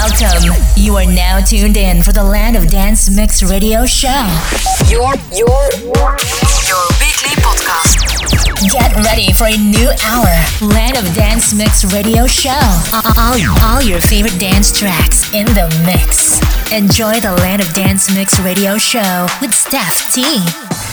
Welcome. You are now tuned in for the Land of Dance Mix Radio Show. Your your your weekly podcast. Get ready for a new hour. Land of Dance Mix Radio Show. All, all your favorite dance tracks in the mix. Enjoy the Land of Dance Mix Radio Show with Stef T.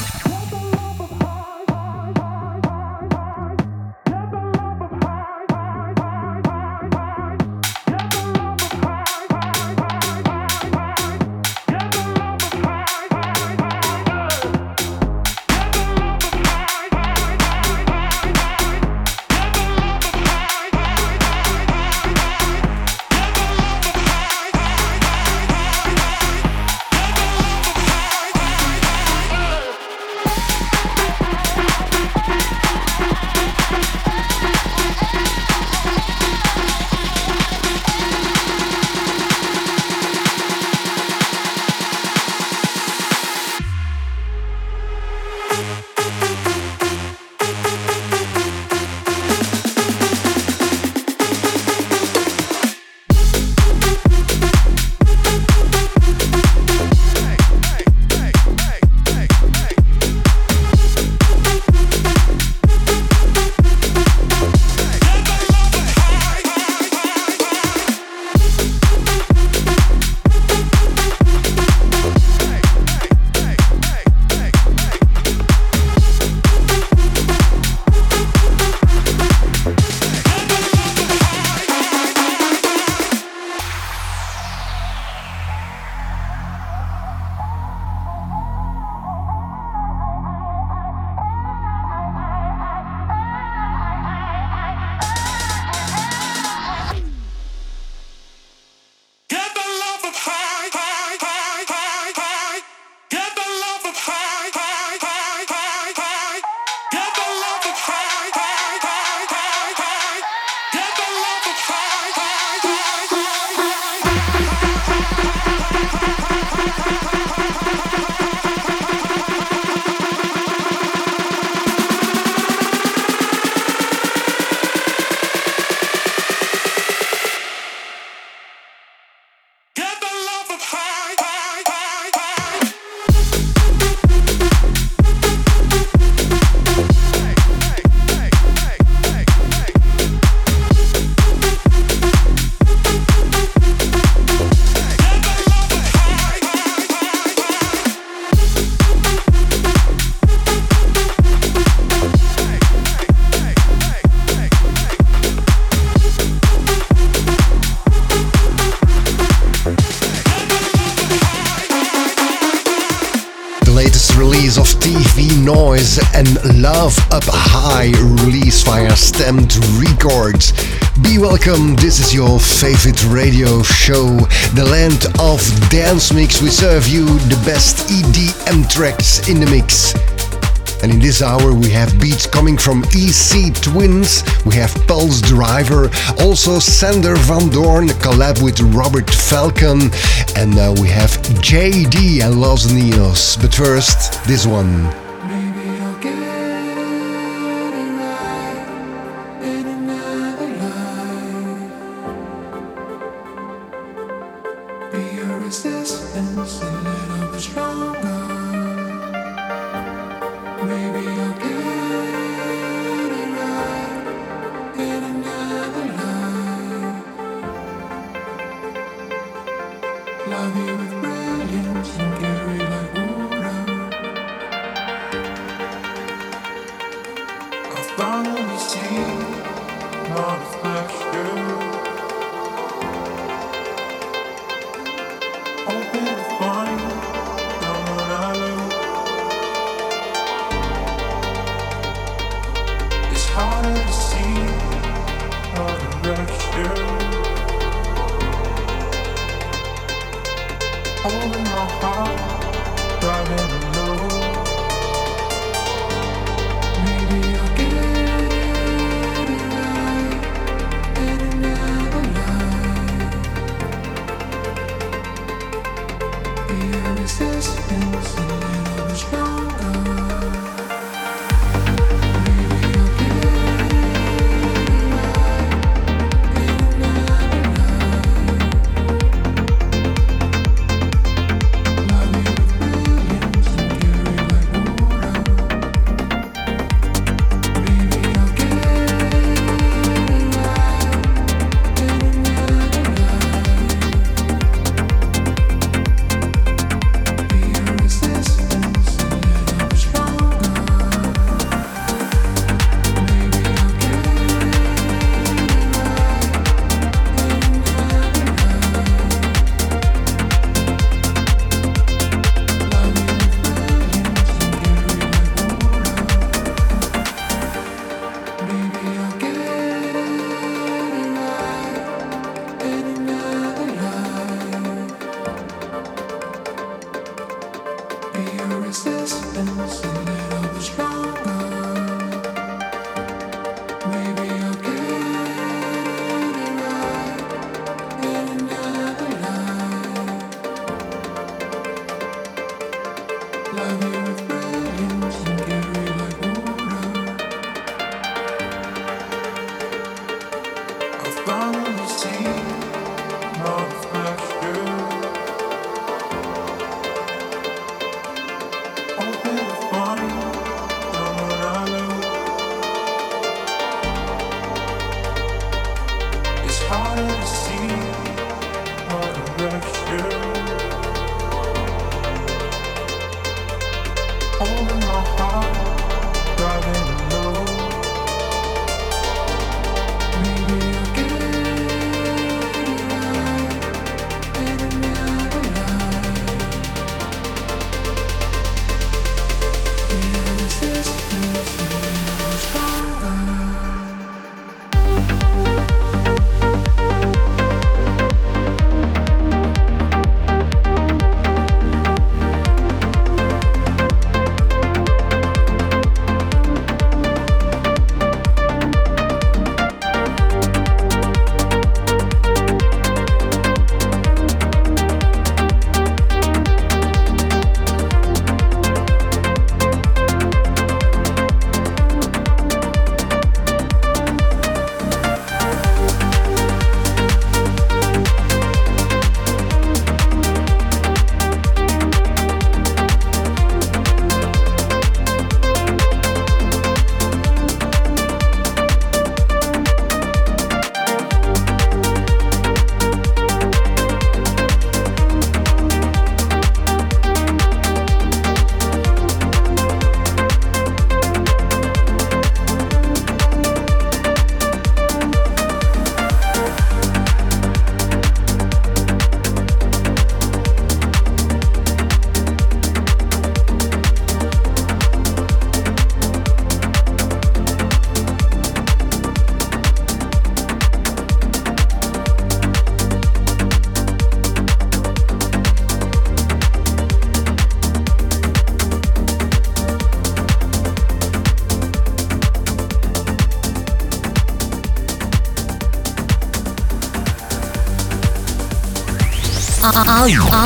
favorite radio show, The Land of Dance Mix. We serve you the best EDM tracks in the mix. And in this hour, we have beats coming from EC Twins, we have Pulsedriver, also Sander Van Doorn, collab with Robert Falcon, and now we have Jaydee and Los Niños. But first, this one. resistance, a little bit stronger.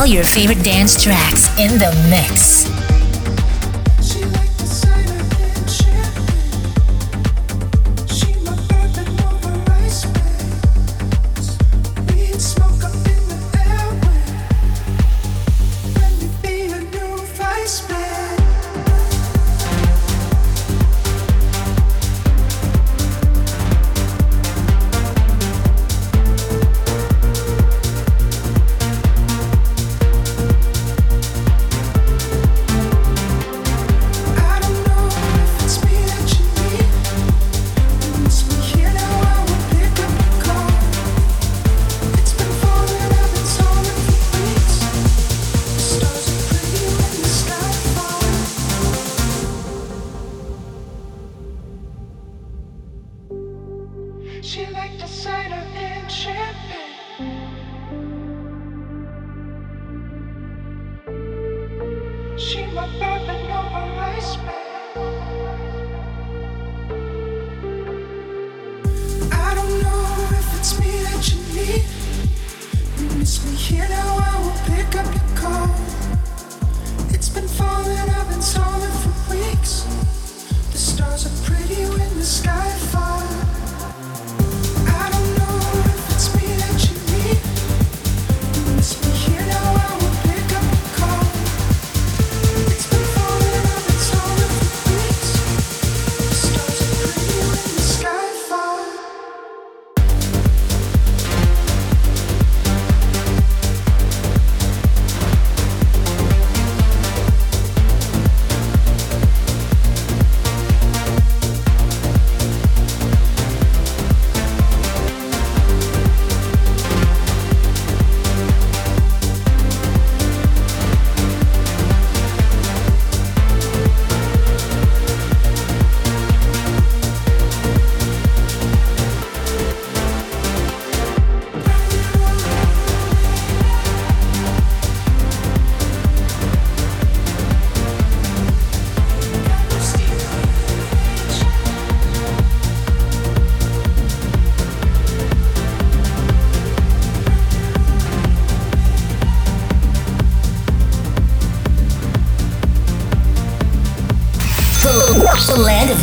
All, your favorite dance tracks in the mix. She liked the sight of inches.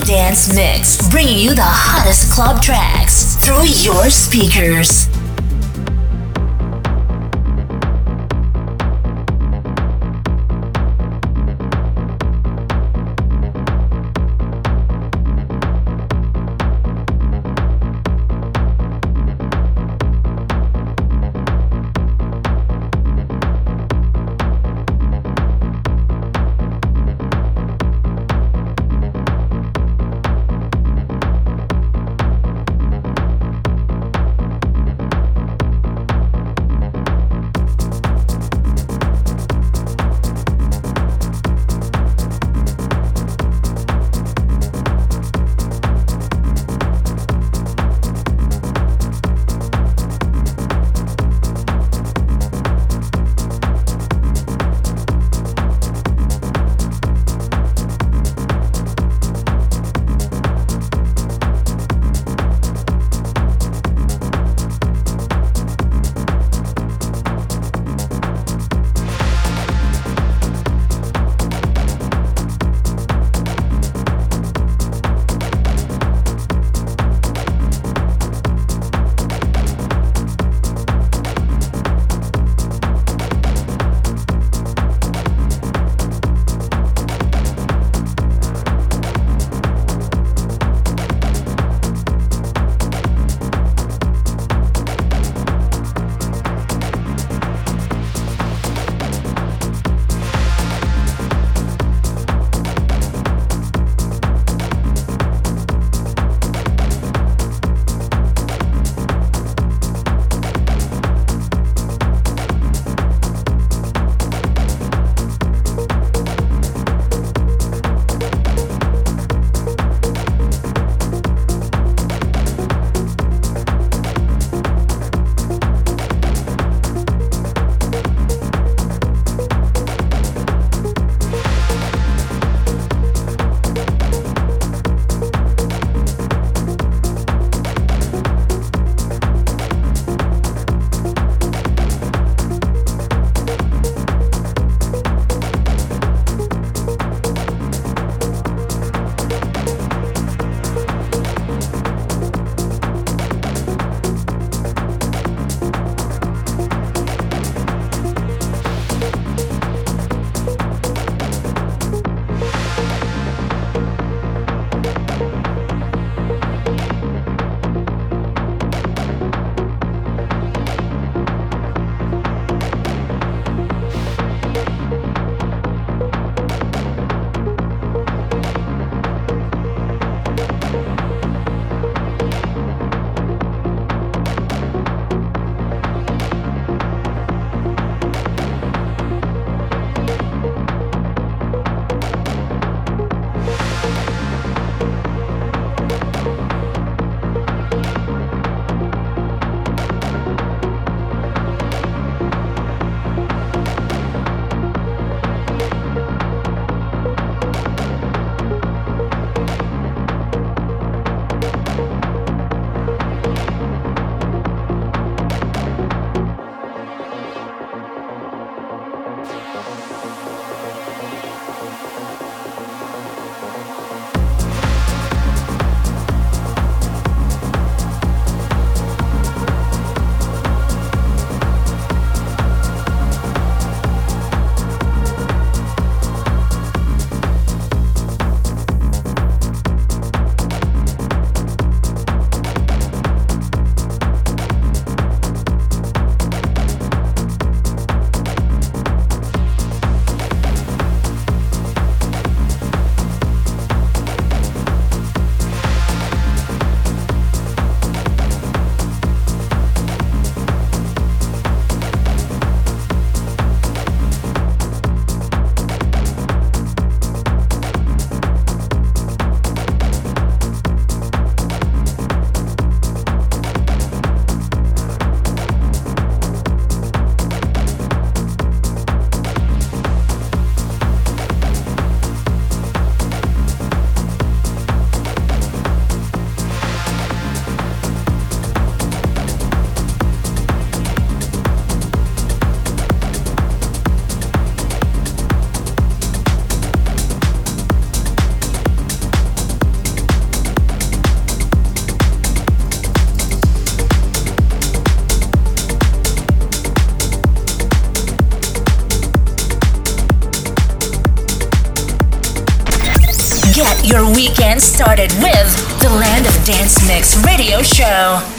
Dance Mix, bringing you the hottest club tracks through your speakers. Started with the Land of Dance Mix radio show.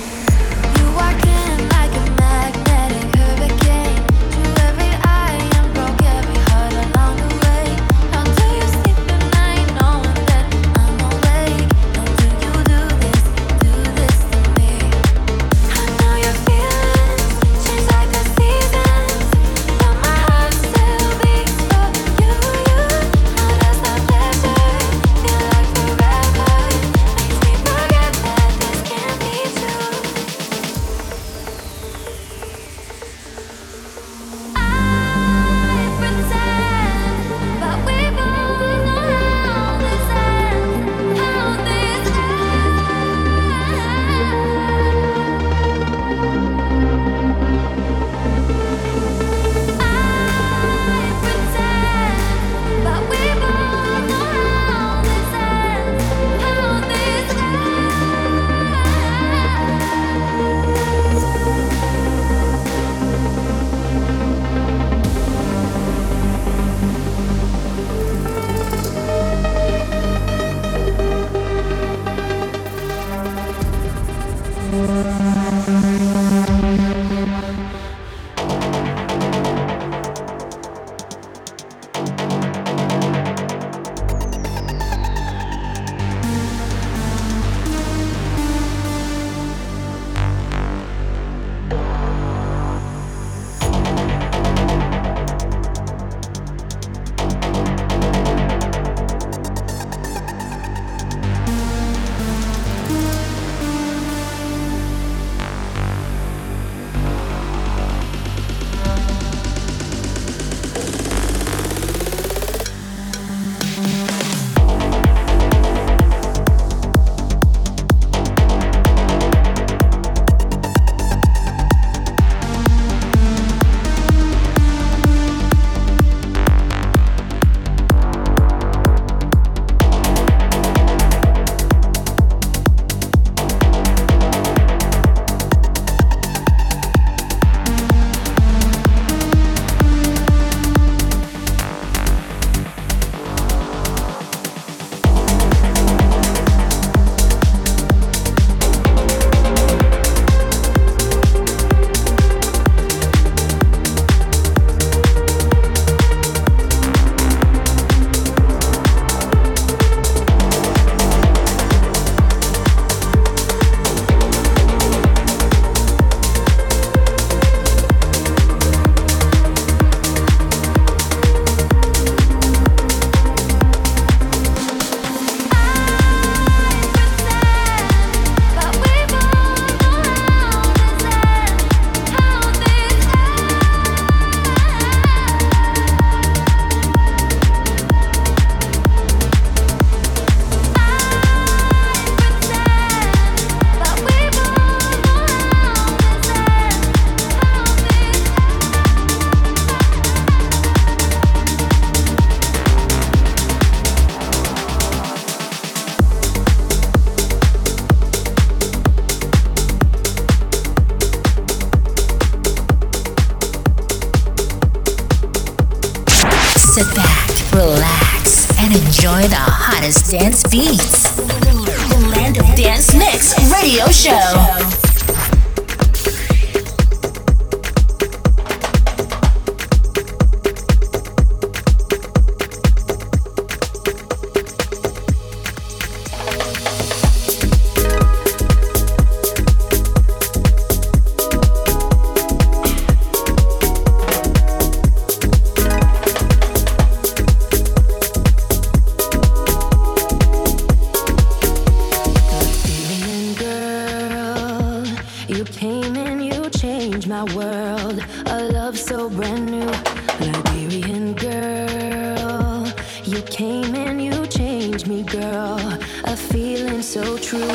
my world. A love so brand new. Liberian girl, you came and you changed me, girl. A feeling so true.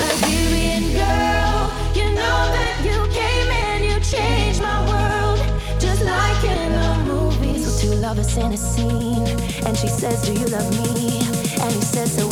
Liberian girl, you know that you came and you changed my world. Just like in a movie. So two lovers in a scene. And she says, Do you love me? And he says, So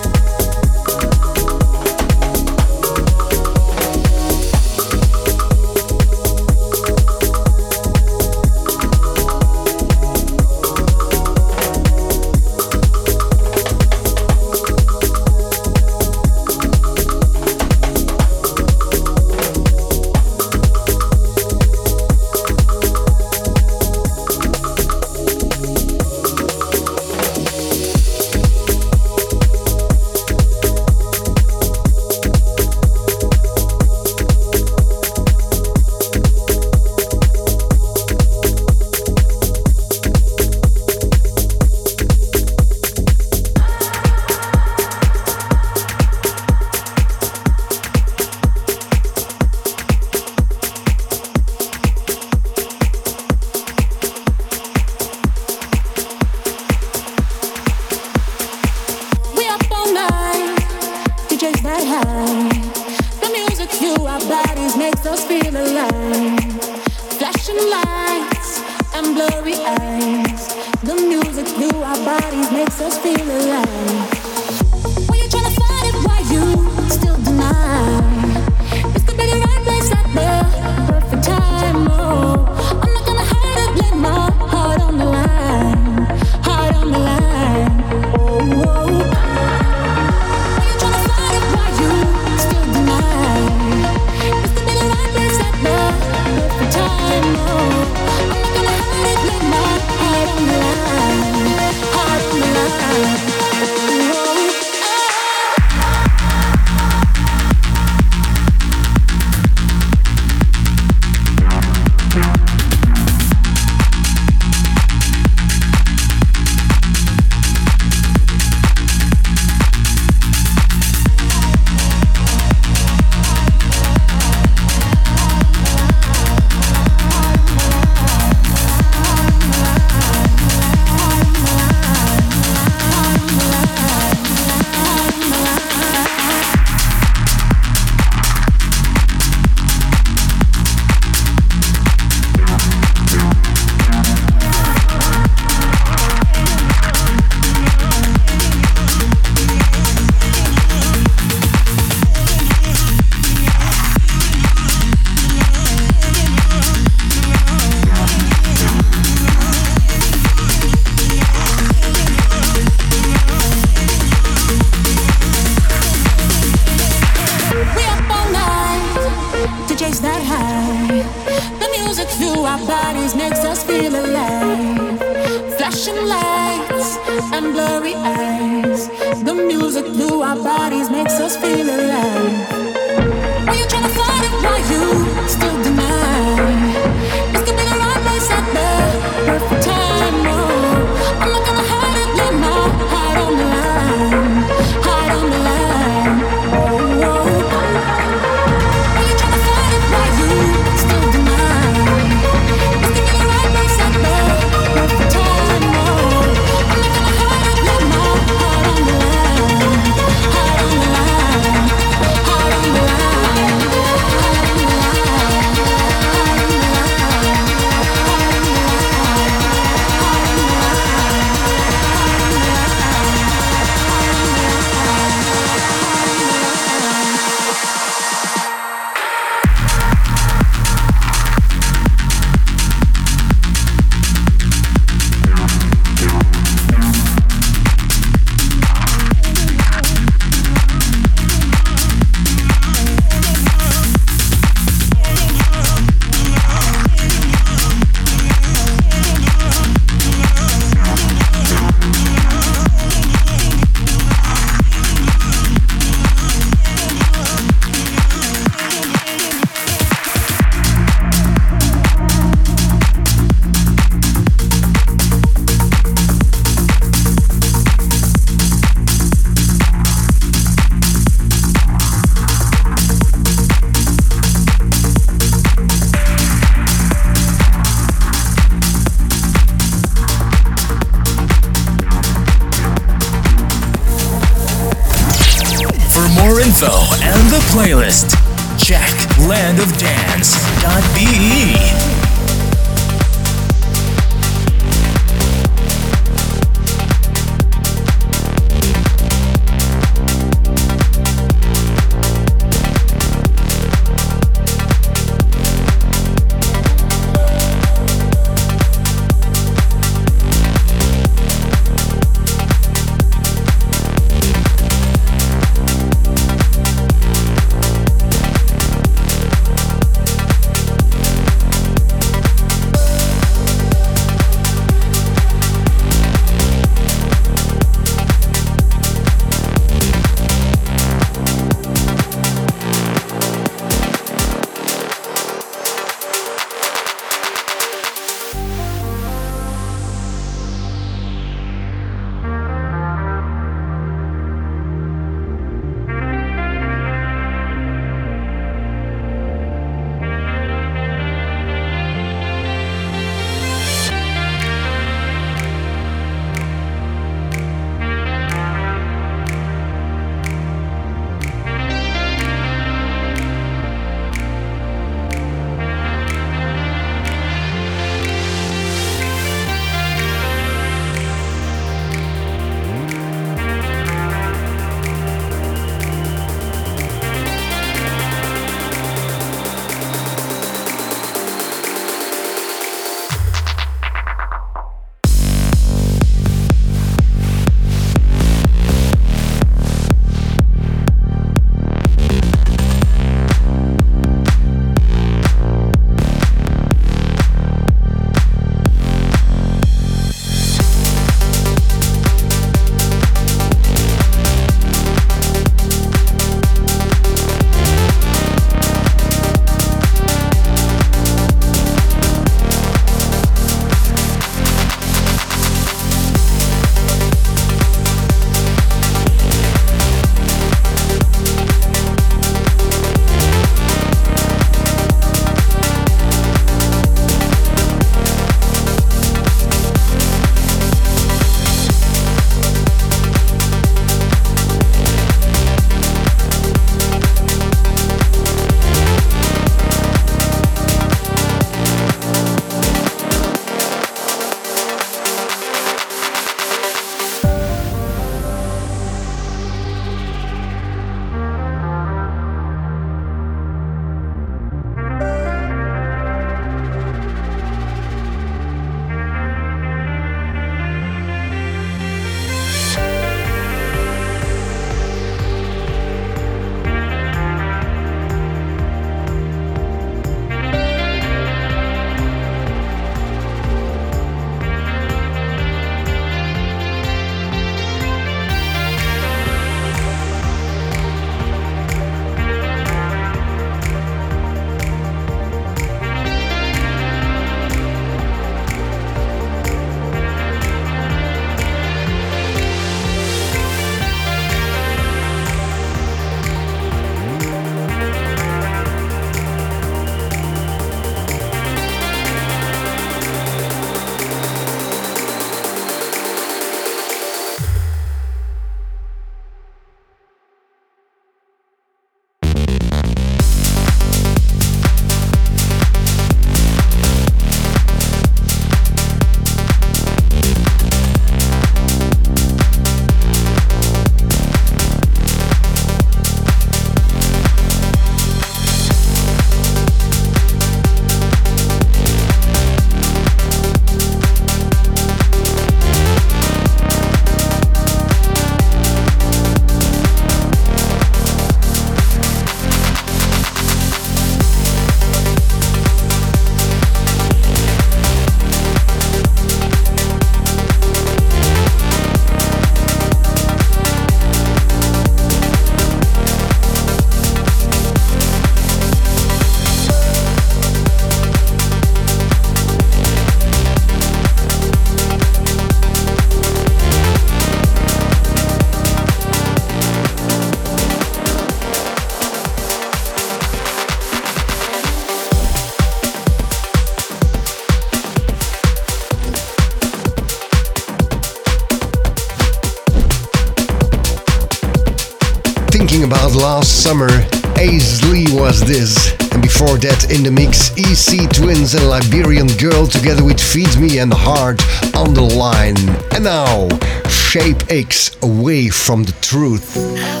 this. And before that, in the mix, EC Twins and Liberian Girl together with Feed Me and Heart on the line. And now, ShapeX away from the truth.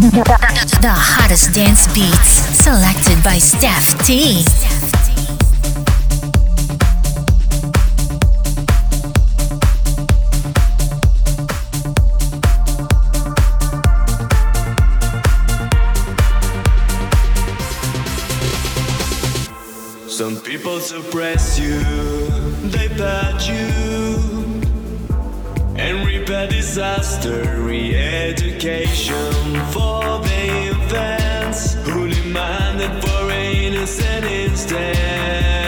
Hottest dance beats, selected by Stef T. Some people suppress you, they pat you, repair disaster, re education for the infants who demanded for innocent instead.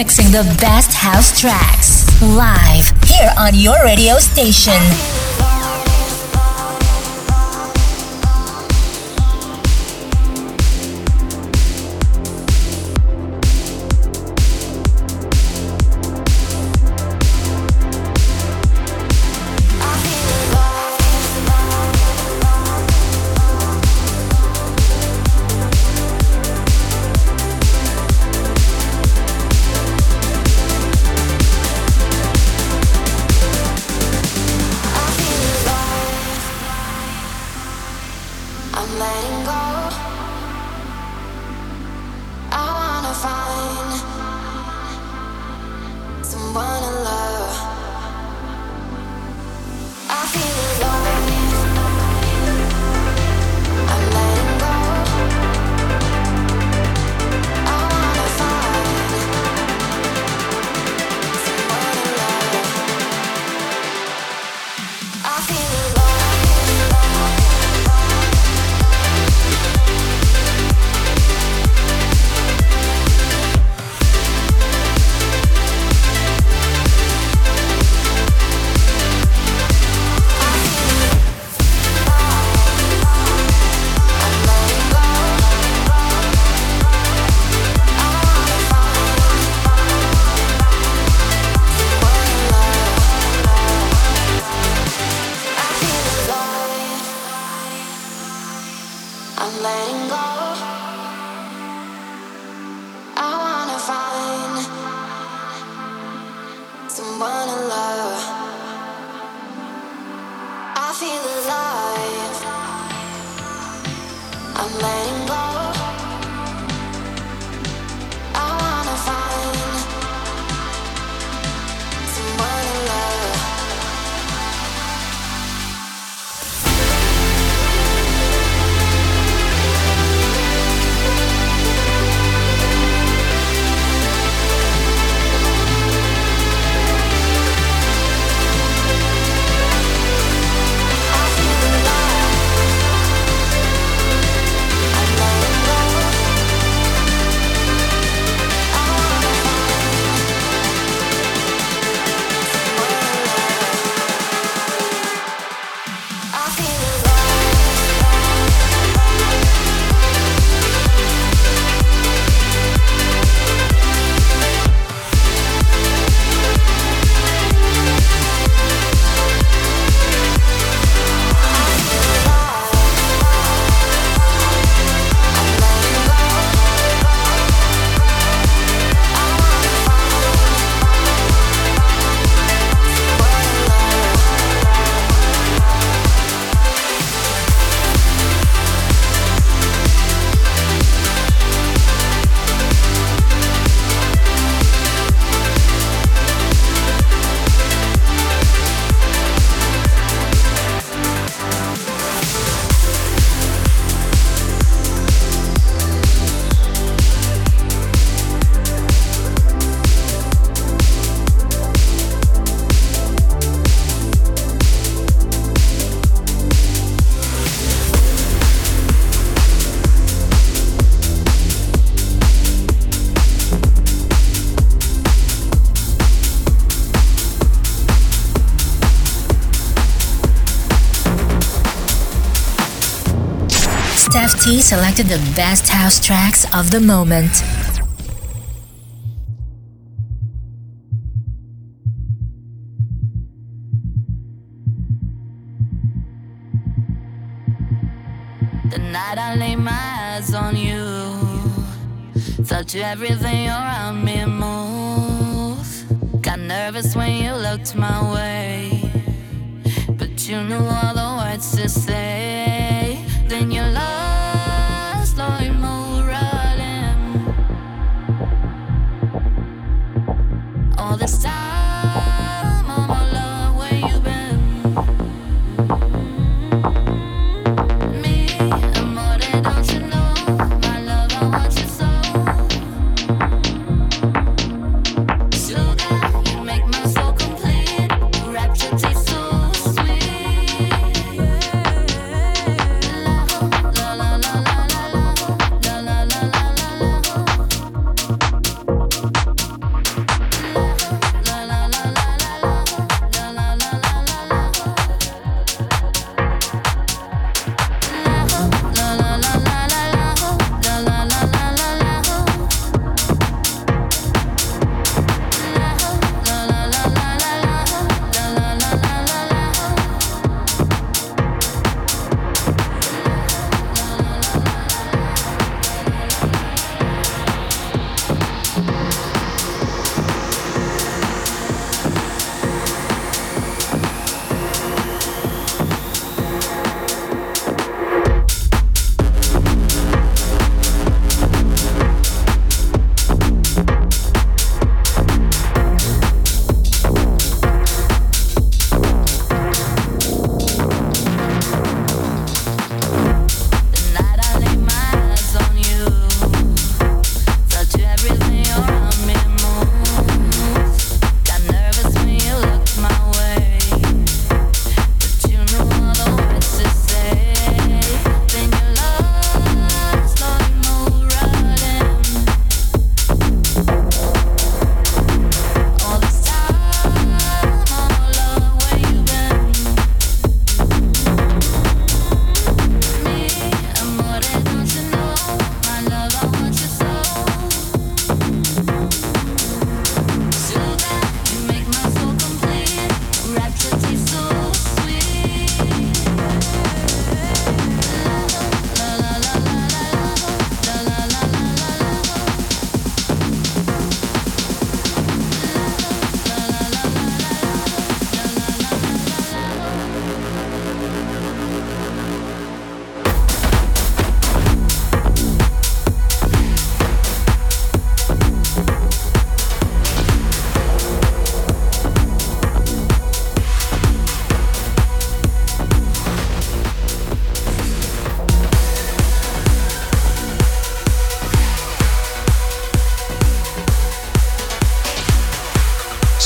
Mixing the best house tracks live here on your radio station. Selected the best house tracks of the moment. The night I laid my eyes on you, felt everything around me move. Got nervous when you looked my way, but you knew all the words to say.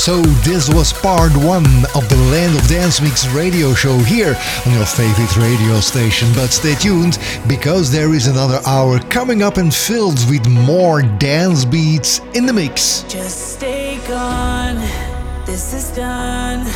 So this was part one of the Land of Dance Mix radio show here on your favorite radio station. But stay tuned because there is another hour coming up and filled with more dance beats in the mix. Just stay gone. This is done.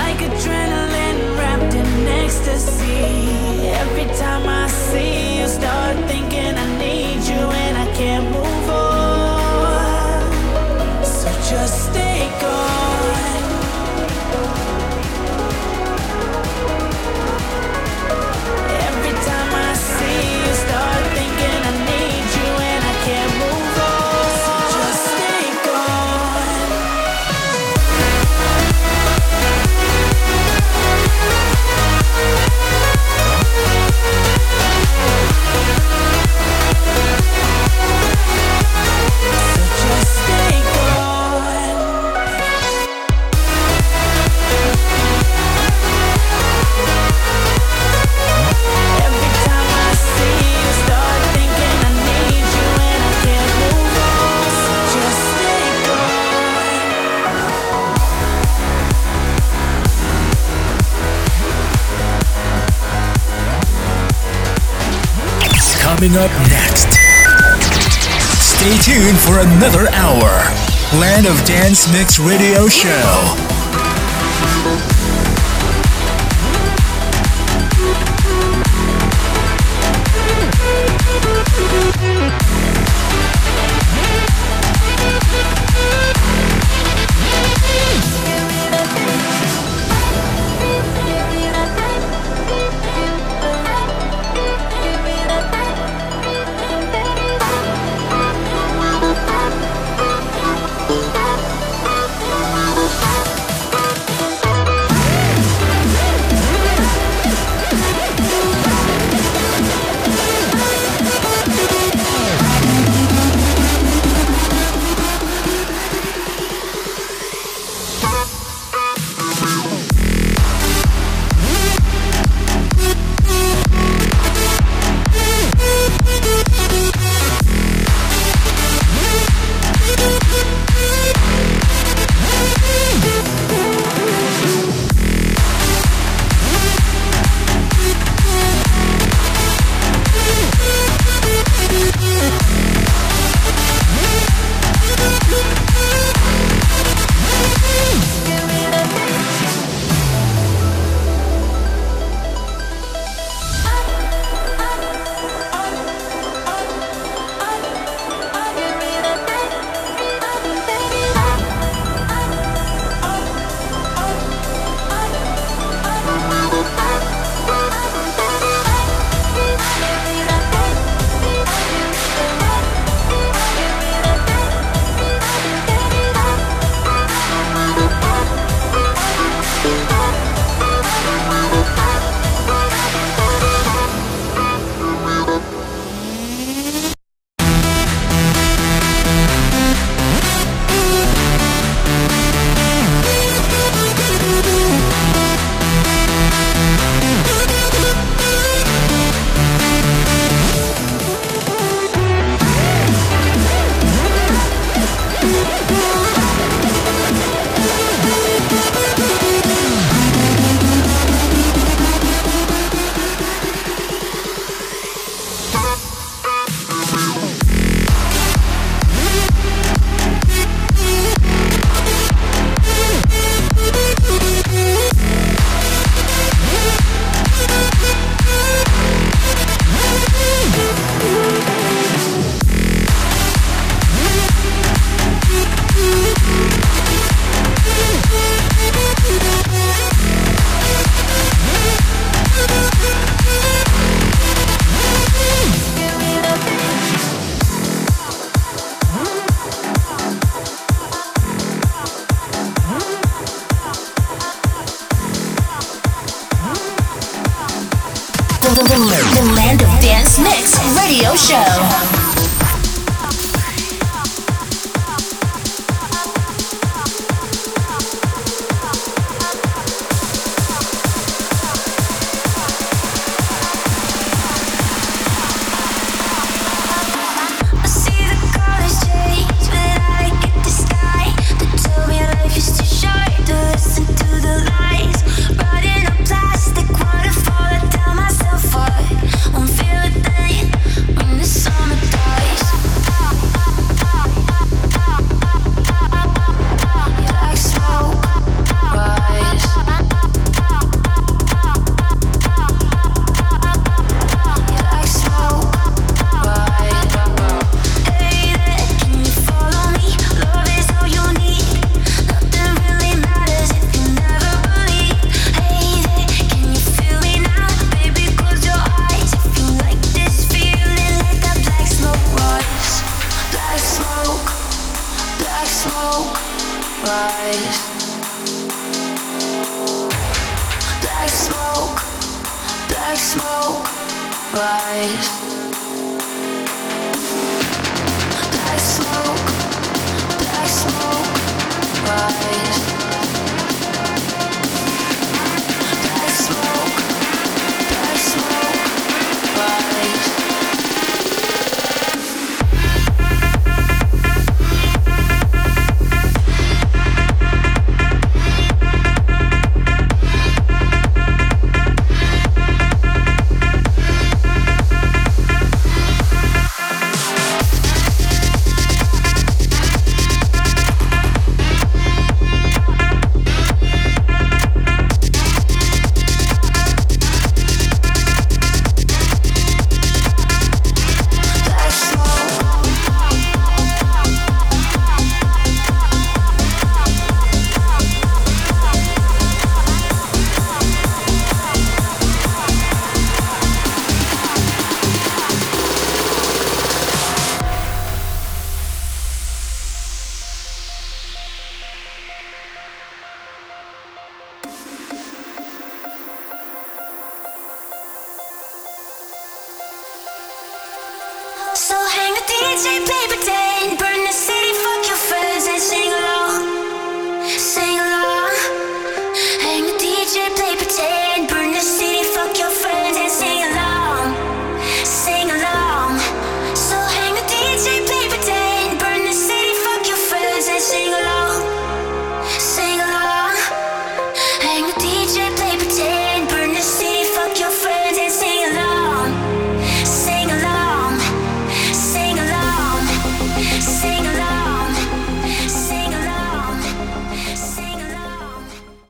like adrenaline wrapped in ecstasy. Every time I see you, start thinking I need you and I can't move on. So just stay gone. coming up next. Stay tuned for another hour. Land of Dance Mix Radio Show.